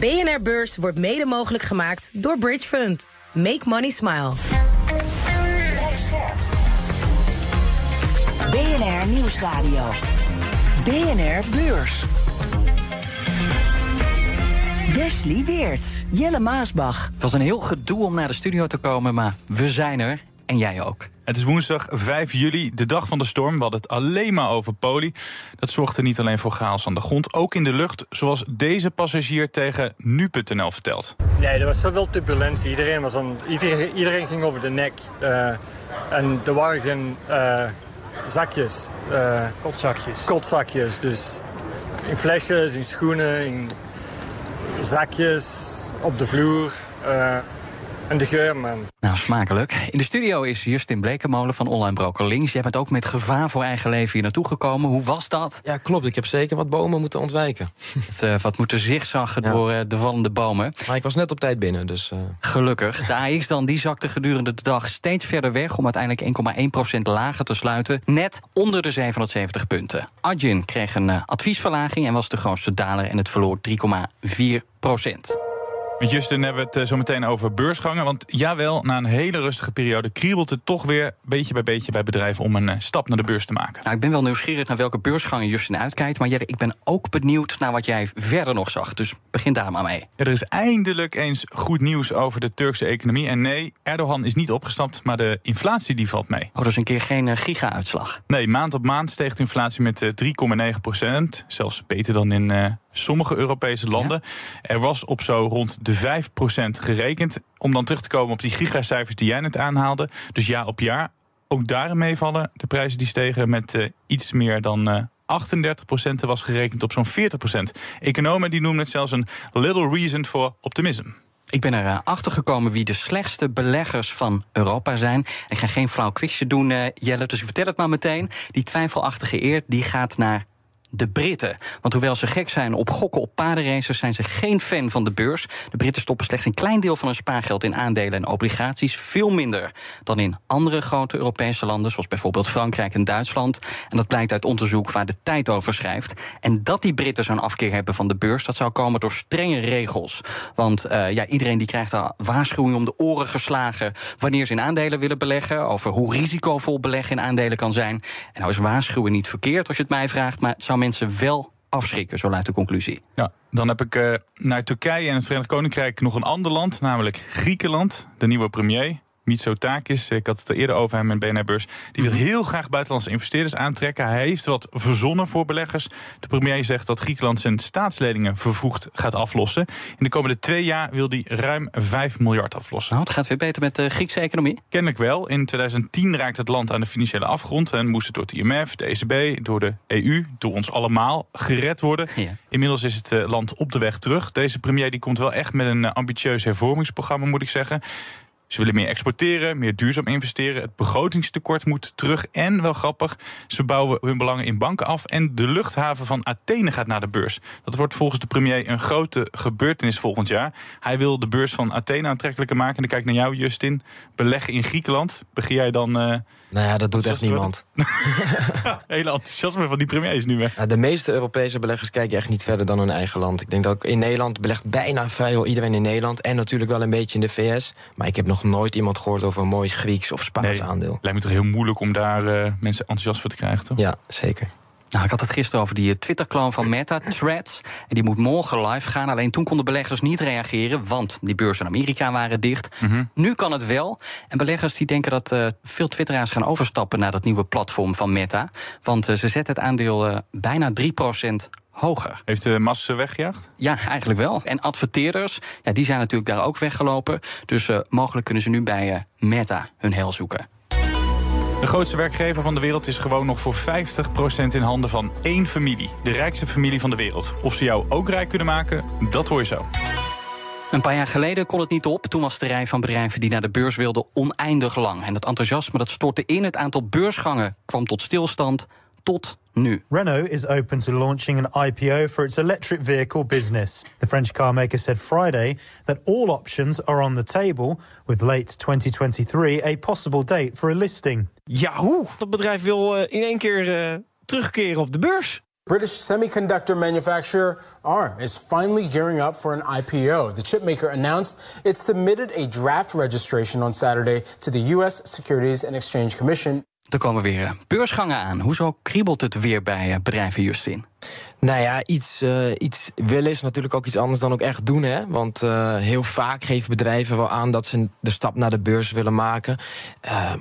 BNR Beurs wordt mede mogelijk gemaakt door Bridge Fund. Make money smile. BNR Nieuwsradio. BNR Beurs. Wesley Weerts, Jelle Maasbach. Het was een heel gedoe om naar de studio te komen, maar we zijn er. En jij ook. Het is woensdag 5 juli, de dag van de storm. We hadden het alleen maar over poli. Dat zorgde niet alleen voor chaos aan de grond, ook in de lucht. Zoals deze passagier tegen nu.nl vertelt. Nee, er was zoveel turbulentie. Iedereen, was aan, iedereen, iedereen ging over de nek. Uh, en er waren geen uh, zakjes. Uh, kotzakjes. Kotzakjes, dus in flesjes, in schoenen, in zakjes, op de vloer. En de geur, man. Nou, smakelijk. In de studio is Justin Blekemolen van Online Broker Links. Jij bent ook met gevaar voor eigen leven hier naartoe gekomen. Hoe was dat? Ja, klopt. Ik heb zeker wat bomen moeten ontwijken. Het, uh, wat moeten zigzaggen ja. door uh, de vallende bomen. Maar ik was net op tijd binnen, dus... Uh... Gelukkig. De AX dan, die zakte gedurende de dag steeds verder weg... om uiteindelijk 1,1% lager te sluiten. Net onder de 770 punten. Arjun kreeg een adviesverlaging en was de grootste daler... en het verloor 3,4%. Met Justin hebben we het zo meteen over beursgangen. Want jawel, na een hele rustige periode kriebelt het toch weer beetje bij beetje bij bedrijven om een stap naar de beurs te maken. Nou, ik ben wel nieuwsgierig naar welke beursgangen Justin uitkijkt. Maar Jelle, ik ben ook benieuwd naar wat jij verder nog zag. Dus begin daar maar mee. Ja, er is eindelijk eens goed nieuws over de Turkse economie. En nee, Erdogan is niet opgestapt, maar de inflatie die valt mee. Oh, dus een keer geen giga-uitslag. Nee, maand op maand steeg de inflatie met 3,9 procent. Zelfs beter dan in uh, sommige Europese landen. Ja. Er was op zo rond de 5% gerekend. Om dan terug te komen op die gigacijfers die jij net aanhaalde. Dus jaar op jaar. Ook daarin meevallen de prijzen die stegen met uh, iets meer dan. Uh, 38% was gerekend op zo'n 40%. Economen die noemen het zelfs een little reason for optimism. Ik ben erachter gekomen wie de slechtste beleggers van Europa zijn. Ik ga geen flauw quizje doen, uh, Jelle, dus ik vertel het maar meteen. Die twijfelachtige eer die gaat naar de Britten. Want hoewel ze gek zijn op gokken op paardenraces, zijn ze geen fan van de beurs. De Britten stoppen slechts een klein deel van hun spaargeld in aandelen en obligaties. Veel minder dan in andere grote Europese landen, zoals bijvoorbeeld Frankrijk en Duitsland. En dat blijkt uit onderzoek waar de tijd over schrijft. En dat die Britten zo'n afkeer hebben van de beurs, dat zou komen door strenge regels. Want uh, ja, iedereen die krijgt al waarschuwing om de oren geslagen wanneer ze in aandelen willen beleggen. Over hoe risicovol beleggen in aandelen kan zijn. En nou is waarschuwen niet verkeerd als je het mij vraagt, maar het zou mensen wel afschrikken, zo luidt de conclusie. Ja, dan heb ik uh, naar Turkije en het Verenigd Koninkrijk nog een ander land, namelijk Griekenland. De nieuwe premier, Mitsotakis, ik had het er eerder over hem in BNR-beurs... die wil heel graag buitenlandse investeerders aantrekken. Hij heeft wat verzonnen voor beleggers. De premier zegt dat Griekenland zijn staatsleningen vervroegd gaat aflossen. In de komende twee jaar wil hij ruim 5 miljard aflossen. Nou, het gaat weer beter met de Griekse economie? Kennelijk wel. In 2010 raakte het land aan de financiële afgrond... en moest het door het IMF, de ECB, door de EU, door ons allemaal gered worden. Ja. Inmiddels is het land op de weg terug. Deze premier die komt wel echt met een ambitieus hervormingsprogramma, moet ik zeggen. Ze willen meer exporteren, meer duurzaam investeren. Het begrotingstekort moet terug. En wel grappig, ze bouwen hun belangen in banken af. En de luchthaven van Athene gaat naar de beurs. Dat wordt volgens de premier een grote gebeurtenis volgend jaar. Hij wil de beurs van Athene aantrekkelijker maken. En dan kijk ik naar jou, Justin. Beleggen in Griekenland. Begin jij dan. Uh, nou ja, dat doet echt niemand. Hele enthousiasme van die premiers nu weg. Ja, de meeste Europese beleggers kijken echt niet verder dan hun eigen land. Ik denk dat ook in Nederland belegt bijna vrijwel iedereen in Nederland. En natuurlijk wel een beetje in de VS. Maar ik heb nog nooit iemand gehoord over een mooi Grieks of Spaans nee, aandeel. Lijkt me toch heel moeilijk om daar uh, mensen enthousiast voor te krijgen, toch? Ja, zeker. Nou, ik had het gisteren over die Twitter-clone van Meta, Threads. En die moet morgen live gaan. Alleen toen konden beleggers niet reageren, want die beurzen in Amerika waren dicht. Mhm. Mm -hmm. Nu kan het wel. En beleggers die denken dat uh, veel Twitteraars gaan overstappen naar dat nieuwe platform van Meta. Want uh, ze zetten het aandeel uh, bijna 3% hoger. Heeft de massa weggejaagd? Ja, eigenlijk wel. En adverteerders, ja, die zijn natuurlijk daar ook weggelopen. Dus mogelijk kunnen ze nu bij Meta hun hel zoeken. De grootste werkgever van de wereld is gewoon nog voor 50% in handen van één familie. De rijkste familie van de wereld. Of ze jou ook rijk kunnen maken, dat hoor je zo. Een paar jaar geleden kon het niet op. Toen was de rij van bedrijven die naar de beurs wilden oneindig lang. En dat enthousiasme dat stortte in. Het aantal beursgangen kwam tot stilstand tot nu. Renault is open to launching an IPO for its electric vehicle business. The French carmaker said Friday that all options are on the table, with late 2023 a possible date for a listing. Ja, hoe? Dat bedrijf wil uh, in één keer uh, terugkeren op de beurs. British semiconductor manufacturer ARM is finally gearing up for an IPO. The chipmaker announced it submitted a draft registration on Saturday to the U.S. Securities and Exchange Commission. Er komen weer beursgangen aan. Hoezo kriebelt het weer bij eh, bedrijven, Justin? Nou ja, iets, uh, iets willen is natuurlijk ook iets anders dan ook echt doen. Hè? Want heel vaak geven bedrijven wel aan dat ze de stap naar de beurs willen maken.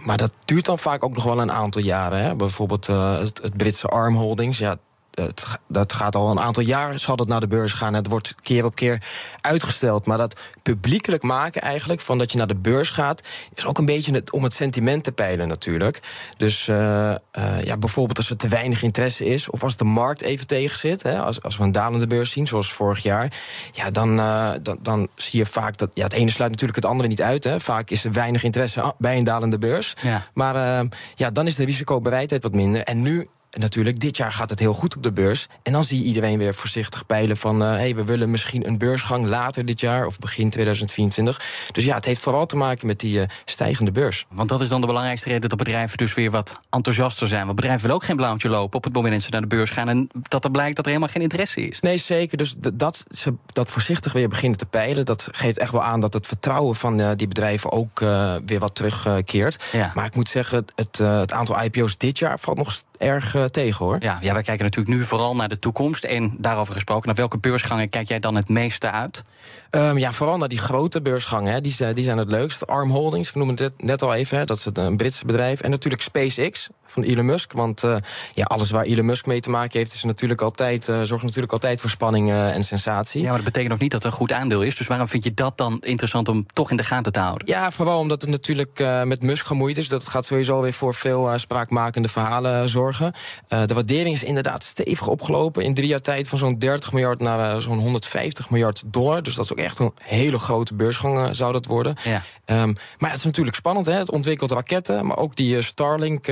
Maar dat duurt dan vaak ook nog wel een aantal jaren. Hè? Bijvoorbeeld het, het, Britse Arm Holdings. Ja, het, dat gaat al een aantal jaar, zal dat naar de beurs gaan. Het wordt keer op keer uitgesteld. Maar dat publiekelijk maken eigenlijk, van dat je naar de beurs gaat... is ook een beetje het, om het sentiment te peilen natuurlijk. Dus uh, uh, ja, bijvoorbeeld als er te weinig interesse is... of als de markt even tegen zit, hè, als, als we een dalende beurs zien... zoals vorig jaar, ja, dan, uh, dan, dan zie je vaak dat... ja, het ene sluit natuurlijk het andere niet uit. Hè. Vaak is er weinig interesse bij een dalende beurs. Ja. Maar ja, dan is de risicobereidheid wat minder. En nu natuurlijk, dit jaar gaat het heel goed op de beurs. En dan zie je iedereen weer voorzichtig peilen van... hé, hey, we willen misschien een beursgang later dit jaar... of begin 2024. Dus ja, het heeft vooral te maken met die uh, stijgende beurs. Want dat is dan de belangrijkste reden dat bedrijven dus weer wat enthousiaster zijn. Want bedrijven willen ook geen blauwtje lopen op het moment dat ze naar de beurs gaan... en dat er blijkt dat er helemaal geen interesse is. Nee, zeker. Dus dat ze dat voorzichtig weer beginnen te peilen... dat geeft echt wel aan dat het vertrouwen van uh, die bedrijven ook weer wat terugkeert. Ja. Maar ik moet zeggen, het, het aantal IPO's dit jaar valt nog erg uh, tegen hoor. Ja, ja, wij kijken natuurlijk nu vooral naar de toekomst. En daarover gesproken, naar welke beursgangen kijk jij dan het meeste uit? Um, ja, vooral naar die grote beursgangen. Hè. Die, die zijn het leukst. Arm Holdings, ik noemde het net al even. Hè. Dat is een Britse bedrijf. En natuurlijk SpaceX van Elon Musk. Want uh, ja, alles waar Elon Musk mee te maken heeft... Is natuurlijk altijd, uh, zorgt natuurlijk altijd voor spanning uh, en sensatie. Ja, maar dat betekent nog niet dat het een goed aandeel is. Dus waarom vind je dat dan interessant om toch in de gaten te houden? Ja, vooral omdat het natuurlijk met Musk gemoeid is. Dat gaat sowieso weer voor veel spraakmakende verhalen zorgen. de waardering is inderdaad stevig opgelopen. In drie jaar tijd van zo'n 30 miljard naar zo'n 150 miljard dollar. Dus dat is ook echt een hele grote beursgang zou dat worden. Ja. Um, maar het is natuurlijk spannend. Hè? Het ontwikkelt raketten, maar ook die Starlink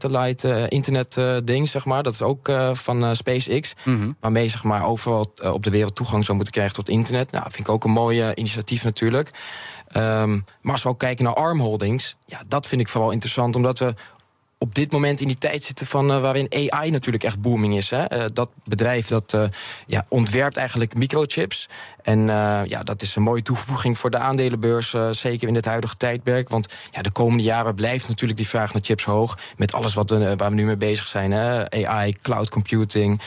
satellite uh, internet uh, ding, zeg maar. Dat is ook uh, van SpaceX. Mm -hmm. Waarmee zeg maar overal op de wereld toegang zou moeten krijgen tot internet. Nou, vind ik ook een mooi initiatief natuurlijk. Um, maar als we ook kijken naar ARM Holdings, ja, dat vind ik vooral interessant, omdat we op dit moment in die tijd zitten van uh, waarin AI natuurlijk echt booming is. Hè? Uh, dat bedrijf dat uh, ja, ontwerpt eigenlijk microchips. En ja, dat is een mooie toevoeging voor de aandelenbeurs, zeker in het huidige tijdperk. Want ja, de komende jaren blijft natuurlijk die vraag naar chips hoog. Met alles wat we, waar we nu mee bezig zijn. Hè? AI, cloud computing,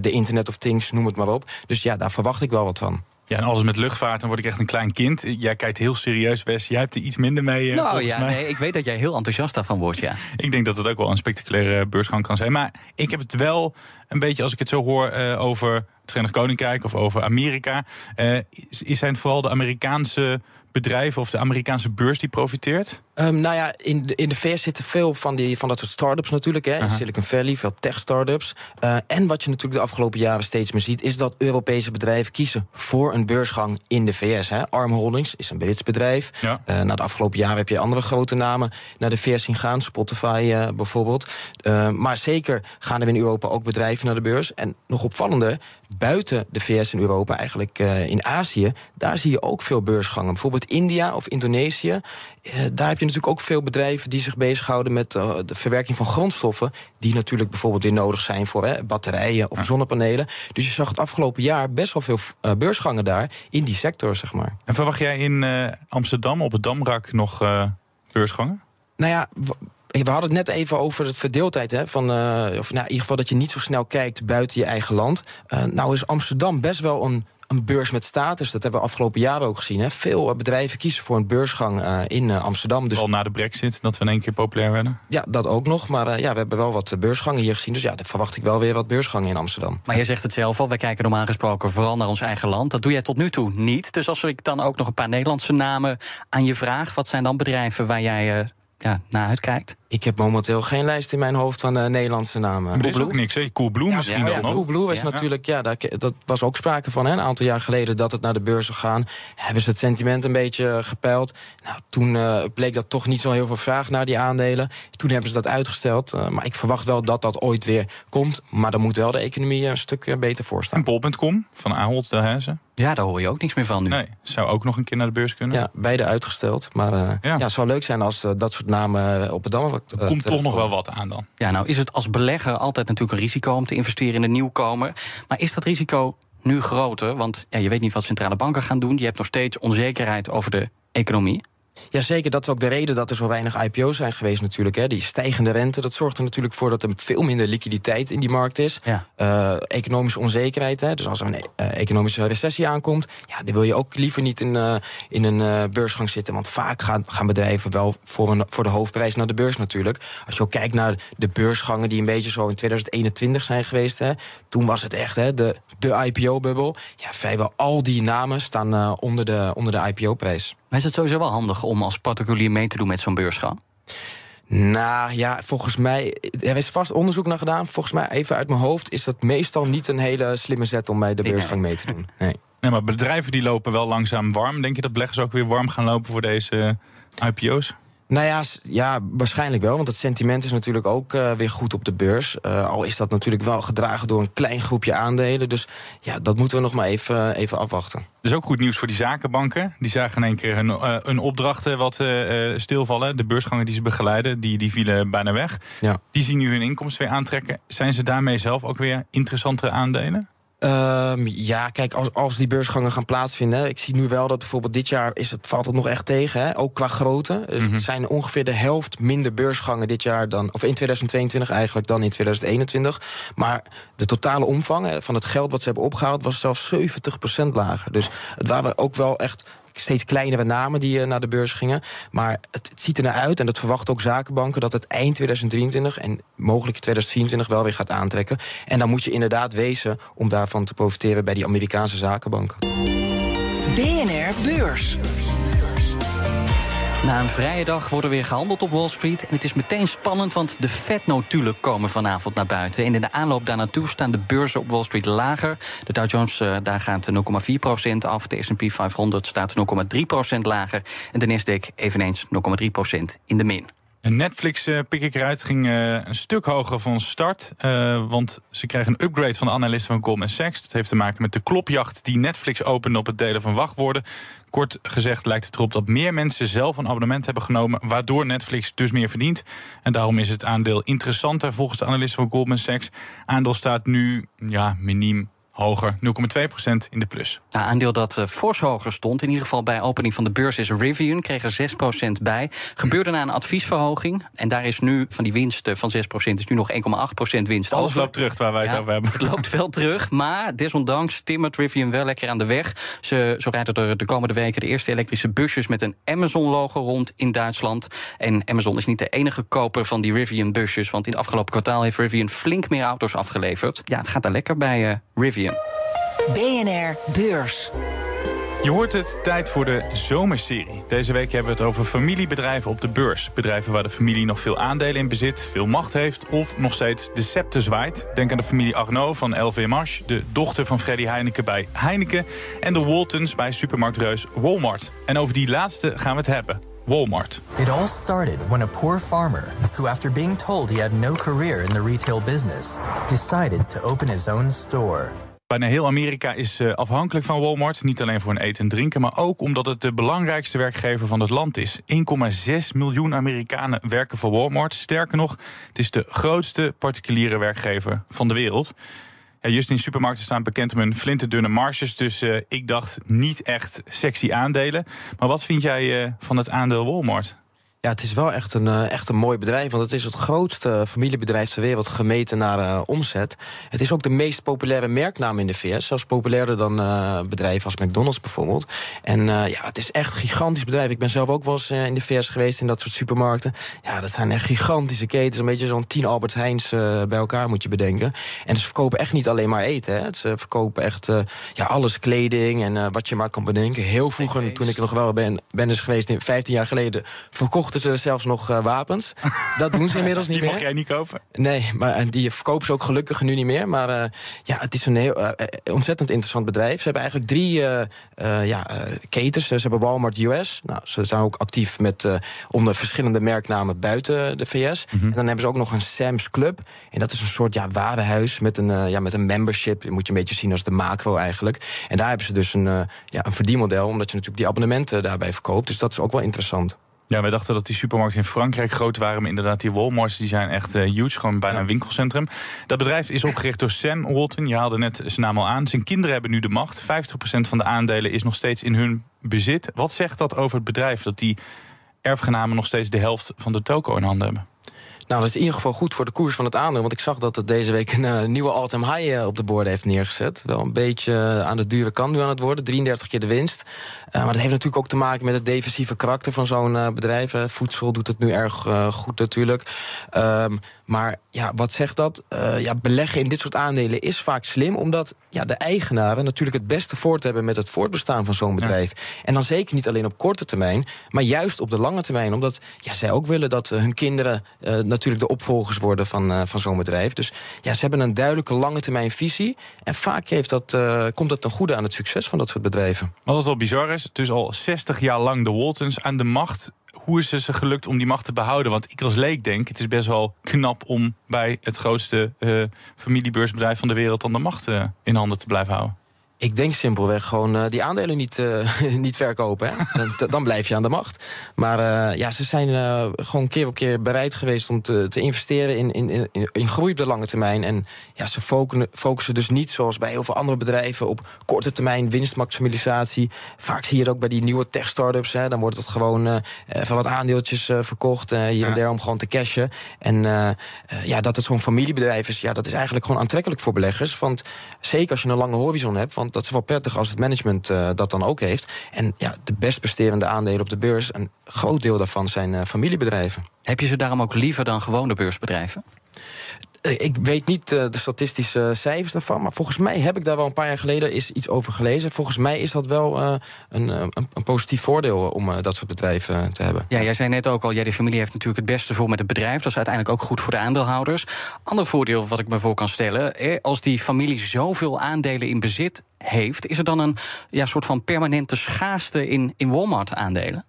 de Internet of Things, noem het maar op. Dus ja, daar verwacht ik wel wat van. Ja, en alles met luchtvaart, dan word ik echt een klein kind. Jij kijkt heel serieus, Wes. Jij hebt er iets minder mee. Uh, nou ja, nee, ik weet dat jij heel enthousiast daarvan wordt, ja. ik denk dat het ook wel een spectaculaire beursgang kan zijn. Maar ik heb het wel een beetje, als ik het zo hoor, uh, over het Verenigd Koninkrijk of over Amerika. Uh, zijn vooral de Amerikaanse bedrijven of de Amerikaanse beurs die profiteert? Um, nou ja, in de, in de VS zitten veel van, die, van dat soort start-ups natuurlijk. Hè. In Silicon Valley, veel tech-startups. Uh, en wat je natuurlijk de afgelopen jaren steeds meer ziet... is dat Europese bedrijven kiezen voor een beursgang in de VS. Hè. Arm Holdings is een Brits bedrijf. Ja. Uh, na de afgelopen jaren heb je andere grote namen naar de VS zien gaan. Spotify uh, bijvoorbeeld. maar zeker gaan er in Europa ook bedrijven naar de beurs. En nog opvallender, buiten de VS en Europa, eigenlijk in Azië... daar zie je ook veel beursgangen. Bijvoorbeeld India of Indonesië. daar heb je natuurlijk ook veel bedrijven die zich bezighouden met uh, de verwerking van grondstoffen. Die natuurlijk bijvoorbeeld weer nodig zijn voor hè, batterijen of zonnepanelen. Dus je zag het afgelopen jaar best wel veel uh, beursgangen daar in die sector, zeg maar. En verwacht jij in uh, Amsterdam op het Damrak nog beursgangen? Nou ja. We hadden het net even over het verdeeldheid. Hè, van, uh, of nou, in ieder geval dat je niet zo snel kijkt buiten je eigen land. Uh, nou is Amsterdam best wel een een beurs met status. Dat hebben we afgelopen jaren ook gezien. Hè. Veel bedrijven kiezen voor een beursgang uh, in uh, Amsterdam. Dus... Al na de brexit, dat we in één keer populair werden? Ja, dat ook nog. Maar uh, ja, we hebben wel wat beursgangen hier gezien. Dus ja, dan verwacht ik wel weer wat beursgangen in Amsterdam. Maar je zegt het zelf al, wij kijken normaal gesproken vooral naar ons eigen land. Dat doe jij tot nu toe niet. Dus als ik dan ook nog een paar Nederlandse namen aan je vraag... wat zijn dan bedrijven waar jij ja, naar uitkijkt? Ik heb momenteel geen lijst in mijn hoofd van uh, Nederlandse namen. Maar er is ook niks, hè? Coolblue ja, misschien ja, wel ja, nog? Coolblue is ja. natuurlijk, ja, dat, dat, was ook sprake van hè, een aantal jaar geleden dat het naar de beurs zou gaan. Hebben ze het sentiment een beetje gepeild. Nou, toen uh, bleek dat toch niet zo heel veel vraag naar die aandelen. Toen hebben ze dat uitgesteld. Uh, maar ik verwacht wel dat dat ooit weer komt. Maar dan moet wel de economie een stuk beter voor staan. En Bol.com van Ahold Delhaize? Ja, daar hoor je ook niks meer van nu. Nee, zou ook nog een keer naar de beurs kunnen. Ja, beide uitgesteld. Maar uh, ja. ja. het zou leuk zijn als uh, dat soort namen op het Er komt toch nog wel wat aan dan. Ja, nou is het als belegger altijd natuurlijk een risico om te investeren in een nieuwkomer. Maar is dat risico nu groter? Want ja, je weet niet wat centrale banken gaan doen. Je hebt nog steeds onzekerheid over de economie. Jazeker, dat is ook de reden dat er zo weinig IPO's zijn geweest natuurlijk. Hè. Die stijgende rente, dat zorgt er natuurlijk voor dat er veel minder liquiditeit in die markt is. Ja. Uh, economische onzekerheid, hè. dus als er een uh, economische recessie aankomt... Ja, dan wil je ook liever niet in, uh, in een beursgang zitten. Want vaak gaan, gaan bedrijven wel voor, een, voor de hoofdprijs naar de beurs natuurlijk. Als je ook kijkt naar de beursgangen die een beetje zo in 2021 zijn geweest... Hè, toen was het echt hè, de, de IPO-bubbel. Ja, vrijwel al die namen staan onder de, onder de IPO-prijs. Maar is het sowieso wel handig om als particulier mee te doen met zo'n beursgang? Nou ja, volgens mij. Er is vast onderzoek naar gedaan. Volgens mij, even uit mijn hoofd, is dat meestal niet een hele slimme zet om bij de beursgang mee te doen. Nee. nee, maar bedrijven die lopen wel langzaam warm. Denk je dat beleggers ook weer warm gaan lopen voor deze IPO's? Nou ja, ja, waarschijnlijk wel. Want het sentiment is natuurlijk ook uh, weer goed op de beurs. Uh, al is dat natuurlijk wel gedragen door een klein groepje aandelen. Dus ja, dat moeten we nog maar even, even afwachten. Dus ook goed nieuws voor die zakenbanken. Die zagen in één keer hun, uh, hun opdrachten wat stilvallen. De beursgangen die ze begeleiden, die, die vielen bijna weg. Ja. Die zien nu hun inkomsten weer aantrekken. Zijn ze daarmee zelf ook weer interessante aandelen? Um, ja, kijk, als, als die beursgangen gaan plaatsvinden. Ik zie nu wel dat bijvoorbeeld dit jaar is het, valt het nog echt tegen. Hè? Ook qua grootte. Er mm -hmm. zijn ongeveer de helft minder beursgangen dit jaar dan. Of in 2022 eigenlijk dan in 2021. Maar de totale omvang van het geld wat ze hebben opgehaald was zelfs 70% lager. Dus het waren ook wel echt steeds kleinere namen die uh, naar de beurs gingen. Maar het, het, ziet er naar uit, en dat verwachten ook zakenbanken, dat het eind 2023 en mogelijk 2024 wel weer gaat aantrekken. En dan moet je inderdaad wezen om daarvan te profiteren bij die Amerikaanse zakenbanken. BNR Beurs. Na een vrije dag wordt er weer gehandeld op Wall Street. En het is meteen spannend, want de vetnotulen komen vanavond naar buiten. En in de aanloop daar naartoe staan de beurzen op Wall Street lager. De Dow Jones uh, daar gaat 0,4% af. De S&P 500 staat 0,3% lager. En de Nasdaq eveneens 0,3% in de min. Netflix, uh, pik ik eruit, ging uh, een stuk hoger van start. Uh, want ze krijgen een upgrade van de analisten van Goldman Sachs. Dat heeft te maken met de klopjacht die Netflix opende op het delen van wachtwoorden. Kort gezegd lijkt het erop dat meer mensen zelf een abonnement hebben genomen, waardoor Netflix dus meer verdient. En daarom is het aandeel interessanter volgens de analisten van Goldman Sachs. Aandeel staat nu ja, miniem hoger, 0,2% in de plus. Nou, aandeel dat uh, fors hoger stond, in ieder geval bij opening van de beurs, is Rivian. Kreeg er 6% bij. Gebeurde na een adviesverhoging. En daar is nu van die winst van 6% is nu nog 1,8% winst. Alles over. loopt terug waar wij het ja, over hebben. Het loopt wel terug, maar desondanks timmert Rivian wel lekker aan de weg. Ze, zo rijden er de komende weken de eerste elektrische busjes met een Amazon-logo rond in Duitsland. En Amazon is niet de enige koper van die Rivian busjes, want in het afgelopen kwartaal heeft Rivian flink meer auto's afgeleverd. Ja, het gaat daar lekker bij uh, Rivian. BNR Beurs. Je hoort het, tijd voor de zomerserie. Deze week hebben we het over familiebedrijven op de beurs. Bedrijven waar de familie nog veel aandelen in bezit, veel macht heeft... of nog steeds de scepter zwaait. Denk aan de familie Arnaud van LVMH... de dochter van Freddy Heineken bij Heineken... en de Waltons bij supermarktreus Walmart. En over die laatste gaan we het hebben. Walmart. It all started when a poor farmer, who after being told he had no career in the retail business, decided to open his own store. Bijna heel Amerika is uh, afhankelijk van Walmart. Niet alleen voor een eten en drinken, maar ook omdat het de belangrijkste werkgever van het land is. 1,6 miljoen Amerikanen werken voor Walmart. Sterker nog, het is de grootste particuliere werkgever van de wereld. Ja, just in supermarkten staan bekend om hun flinterdunne marges. Dus uh, ik dacht niet echt sexy aandelen. Maar wat vind jij uh, van het aandeel Walmart? Ja, het is wel echt een, uh, echt een mooi bedrijf. Want het is het grootste familiebedrijf ter wereld gemeten naar uh, omzet. Het is ook de meest populaire merknaam in de VS. Zelfs populairder dan uh, bedrijven als McDonald's bijvoorbeeld. En ja, het is echt een gigantisch bedrijf. Ik ben zelf ook wel eens in de VS geweest in dat soort supermarkten. Ja, dat zijn echt gigantische ketens. Een beetje zo'n tien Albert Heijns bij elkaar moet je bedenken. En ze verkopen echt niet alleen maar eten. Hè. Ze verkopen echt ja, alles, kleding en wat je maar kan bedenken. Heel vroeger, toen ik nog wel ben, ben is geweest, 15 jaar geleden, verkocht verkochten ze zelfs nog uh, wapens. Dat doen ze inmiddels niet die meer. Die mag jij niet kopen? Nee, maar die verkopen ze ook gelukkig nu niet meer. Maar uh, ja, het is een heel uh, ontzettend interessant bedrijf. Ze hebben eigenlijk drie ja, ketens. Ze hebben Walmart US. Nou, ze zijn ook actief met, onder verschillende merknamen buiten de VS. Mm -hmm. En dan hebben ze ook nog een Sam's Club. En dat is een soort ja, warenhuis met een, ja, met een membership. Dat moet je een beetje zien als de macro eigenlijk. En daar hebben ze dus een, ja, een verdienmodel. Omdat je natuurlijk die abonnementen daarbij verkoopt. Dus dat is ook wel interessant. Ja, wij dachten dat die supermarkten in Frankrijk groot waren. Maar inderdaad, die Walmarts die zijn echt uh, huge. Gewoon bijna een winkelcentrum. Dat bedrijf is opgericht door Sam Walton. Je haalde net zijn naam al aan. Zijn kinderen hebben nu de macht. 50% van de aandelen is nog steeds in hun bezit. Wat zegt dat over het bedrijf? Dat die erfgenamen nog steeds de helft van de toko in handen hebben? Nou, dat is in ieder geval goed voor de koers van het aandeel. Want ik zag dat het deze week een uh, nieuwe all-time high uh, op de borden heeft neergezet. Wel een beetje uh, aan de dure kant nu aan het worden. 33 keer de winst. maar dat heeft natuurlijk ook te maken met het defensieve karakter van zo'n bedrijf. Voedsel doet het nu erg goed natuurlijk. Um, maar ja, wat zegt dat? Uh, ja, beleggen in dit soort aandelen is vaak slim, omdat ja, de eigenaren natuurlijk het beste voort hebben met het voortbestaan van zo'n bedrijf. En dan zeker niet alleen op korte termijn, maar juist op de lange termijn. Omdat ja, zij ook willen dat hun kinderen uh, natuurlijk de opvolgers worden van, uh, van zo'n bedrijf. Dus ja, ze hebben een duidelijke lange termijn visie. En vaak heeft dat, komt dat ten goede aan het succes van dat soort bedrijven. Wat wel bizar is, het is al 60 jaar lang de Waltons aan de macht hoe is het ze gelukt om die macht te behouden? Want ik als leek denk, het is best wel knap om bij het grootste uh, familiebeursbedrijf van de wereld dan de macht uh, in handen te blijven houden. Ik denk simpelweg gewoon uh, die aandelen niet, uh, niet verkopen. Hè? Dan, dan, blijf je aan de macht. Maar uh, ja, ze zijn gewoon keer op keer bereid geweest om te, te investeren in, in, in, in, groei op de lange termijn. En ja, ze focussen, focussen dus niet zoals bij heel veel andere bedrijven op korte termijn winstmaximalisatie. Vaak zie je het ook bij die nieuwe tech-startups. Dan wordt het gewoon even wat aandeeltjes verkocht hier en daar om gewoon te cashen. En ja, dat het zo'n familiebedrijf is, ja, dat is eigenlijk gewoon aantrekkelijk voor beleggers. Want zeker als je een lange horizon hebt. Want dat is wel prettig als het management uh, dat dan ook heeft. En ja, de best presterende aandelen op de beurs, een groot deel daarvan zijn uh, familiebedrijven. Heb je ze daarom ook liever dan gewone beursbedrijven? Eh, ik weet niet de statistische cijfers daarvan, maar volgens mij heb ik daar wel een paar jaar geleden iets over gelezen. Volgens mij is dat wel uh, een, een, een, positief voordeel om dat soort bedrijven te hebben. Ja, jij zei net ook al, jij, de familie heeft natuurlijk het beste voor met het bedrijf. Dat is uiteindelijk ook goed voor de aandeelhouders. Ander voordeel wat ik me voor kan stellen, als die familie zoveel aandelen in bezit heeft, is er dan een ja, soort van permanente schaarste in, in Walmart-aandelen?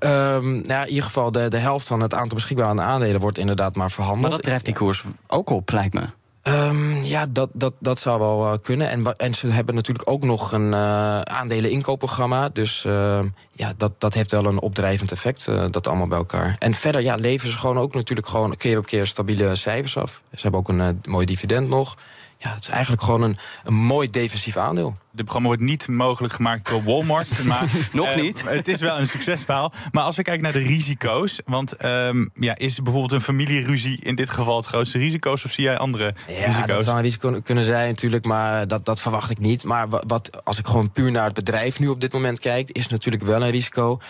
Um, ja, in ieder geval de, de helft van het aantal beschikbare aandelen wordt inderdaad maar verhandeld. Maar dat drijft die koers ook op, lijkt me. Um, ja, dat, dat, dat zou wel uh, kunnen. En, en ze hebben natuurlijk ook nog een uh, aandelen-inkoopprogramma. Dus uh, ja, dat, dat heeft wel een opdrijvend effect, dat allemaal bij elkaar. En verder ja, leveren ze gewoon ook natuurlijk gewoon keer op keer stabiele cijfers af. Ze hebben ook een mooi dividend nog ja, het is eigenlijk gewoon een, een mooi defensief aandeel. Dit programma wordt niet mogelijk gemaakt door Walmart. maar, Nog uh, niet. Het is wel een succesverhaal. Maar als we kijken naar de risico's. Want um, ja, is bijvoorbeeld een familieruzie in dit geval het grootste risico's? Of zie jij andere ja, risico's? dat zou een risico kunnen zijn natuurlijk. Maar dat, dat verwacht ik niet. Maar wat, als ik gewoon puur naar het bedrijf nu op dit moment kijk... is natuurlijk wel een risico.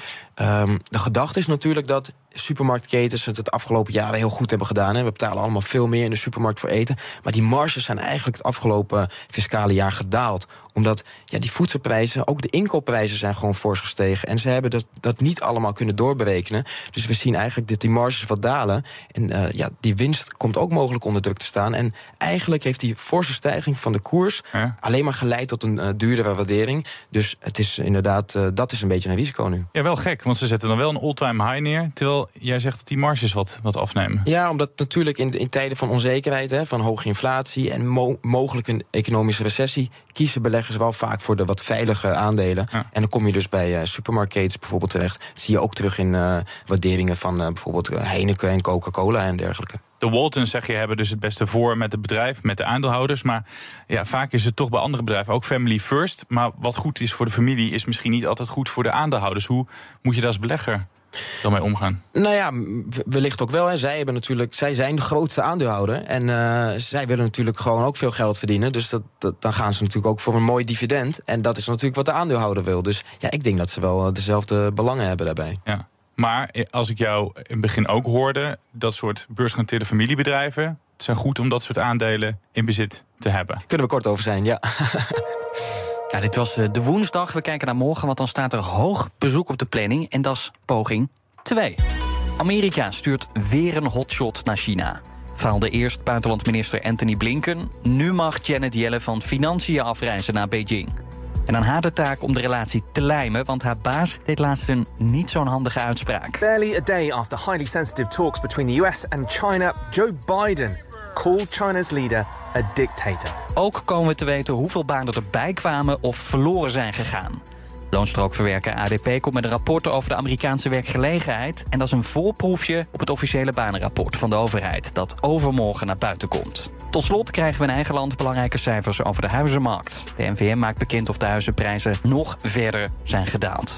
Um, de gedachte is natuurlijk dat supermarktketens het het afgelopen jaren heel goed hebben gedaan. Hè. We betalen allemaal veel meer in de supermarkt voor eten. Maar die marges zijn eigenlijk het afgelopen fiscale jaar gedaald omdat ja, die voedselprijzen, ook de inkoopprijzen zijn gewoon fors gestegen. En ze hebben dat, dat niet allemaal kunnen doorberekenen. Dus we zien eigenlijk dat die marges wat dalen. En uh, ja, die winst komt ook mogelijk onder druk te staan. En eigenlijk heeft die forse stijging van de koers ja. alleen maar geleid tot een uh, duurdere waardering. Dus het is inderdaad, uh, dat is een beetje een risico nu. Ja, wel gek, want ze zetten dan wel een all-time high neer. Terwijl jij zegt dat die marges wat, wat afnemen. Ja, omdat natuurlijk in, in tijden van onzekerheid, hè, van hoge inflatie en mo mogelijk een economische recessie, kiezen beleggers wel vaak voor de wat veilige aandelen. Ja. En dan kom je dus bij uh, supermarkets bijvoorbeeld terecht. Dat zie je ook terug in uh, waarderingen van uh, bijvoorbeeld Heineken en Coca-Cola en dergelijke. De Waltons, zeg je, hebben dus het beste voor met het bedrijf, met de aandeelhouders. Maar ja, vaak is het toch bij andere bedrijven ook family first. Maar wat goed is voor de familie, is misschien niet altijd goed voor de aandeelhouders. Hoe moet je dat als belegger dan mee omgaan? Nou ja, wellicht ook wel. Hè. Zij, hebben natuurlijk, zij zijn de grootste aandeelhouder. En uh, zij willen natuurlijk gewoon ook veel geld verdienen. Dus dat, dat, dan gaan ze natuurlijk ook voor een mooi dividend. En dat is natuurlijk wat de aandeelhouder wil. Dus ja, ik denk dat ze wel dezelfde belangen hebben daarbij. Ja. Maar als ik jou in het begin ook hoorde, dat soort beursgenoteerde familiebedrijven, het zijn goed om dat soort aandelen in bezit te hebben. Kunnen we kort over zijn, ja. Dit was eh, de woensdag. We kijken naar morgen, want dan staat er hoog bezoek op de planning. En dat is poging 2. Amerika stuurt weer een hotshot naar China. Faalde eerst buitenlandminister Anthony Blinken. Nu mag Janet Yellen van Financiën afreizen naar Beijing. En aan haar de taak om de relatie te lijmen, want haar baas deed laatst een niet zo'n handige uitspraak. Barely a day after highly sensitive talks between the US and China, Joe Biden called China's leader a dictator. Ook komen we te weten hoeveel banen erbij kwamen of verloren zijn gegaan. Loonstrookverwerker ADP komt met een rapport over de Amerikaanse werkgelegenheid. En dat is een voorproefje op het officiële banenrapport van de overheid, dat overmorgen naar buiten komt. Tot slot krijgen we in eigen land belangrijke cijfers over de huizenmarkt. De NVM maakt bekend of de huizenprijzen nog verder zijn gedaald.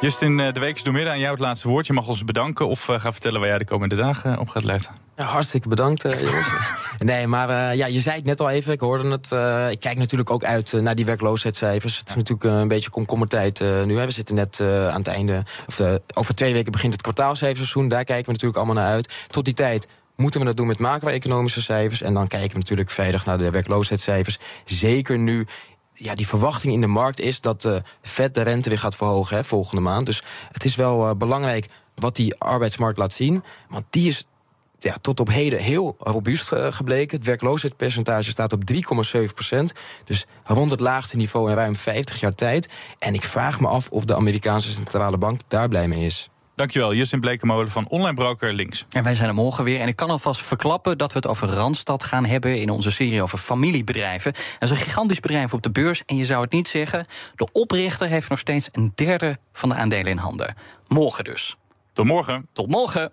Justin, eh, de week is doormidden aan jou het laatste woord. Je mag ons bedanken of uh, ga vertellen waar jij de komende dagen op gaat letten. Ja, hartstikke bedankt, uh, jongens. nee, maar uh, ja, je zei het net al even, ik hoorde het. ik kijk natuurlijk ook uit naar die werkloosheidscijfers. Het is natuurlijk een beetje komkommertijd nu. Hè. We zitten net aan het einde, of over twee weken begint het kwartaalcijferseizoen. Daar kijken we natuurlijk allemaal naar uit. Tot die tijd moeten we dat doen met macro-economische cijfers. En dan kijken we natuurlijk verder naar de werkloosheidscijfers. Zeker nu ja, die verwachting in de markt is dat de Fed de rente weer gaat verhogen hè, volgende maand. Dus het is wel uh, belangrijk wat die arbeidsmarkt laat zien. Want die is ja, tot op heden heel robuust uh, gebleken. Het werkloosheidspercentage staat op 3,7 procent. Dus rond het laagste niveau in ruim 50 jaar tijd. En ik vraag me af of de Amerikaanse centrale bank daar blij mee is. Dankjewel, Justin Blekemolen van Online Broker Links. En wij zijn er morgen weer. En ik kan alvast verklappen dat we het over Randstad gaan hebben... in onze serie over familiebedrijven. Dat is een gigantisch bedrijf op de beurs. En je zou het niet zeggen, de oprichter heeft nog steeds... een derde van de aandelen in handen. Morgen dus. Tot morgen. Tot morgen.